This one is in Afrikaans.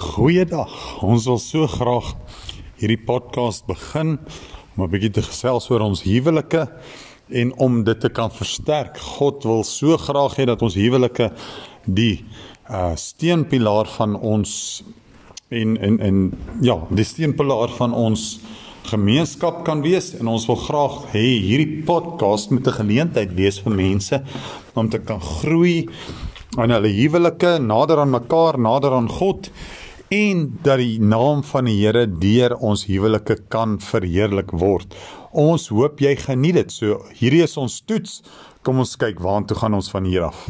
Goeiedag. Ons wil so graag hierdie podcast begin om 'n bietjie te gesels oor ons huwelike en om dit te kan versterk. God wil so graag hê dat ons huwelike die uh steunpilaar van ons en en en ja, die steunpilaar van ons gemeenskap kan wees en ons wil graag hê hierdie podcast moet 'n geleentheid wees vir mense om te kan groei in hulle huwelike, nader aan mekaar, nader aan God en dat die naam van die Here deur ons huwelike kan verheerlik word. Ons hoop jy geniet dit. So hierdie is ons toets. Kom ons kyk waartoe gaan ons van hier af.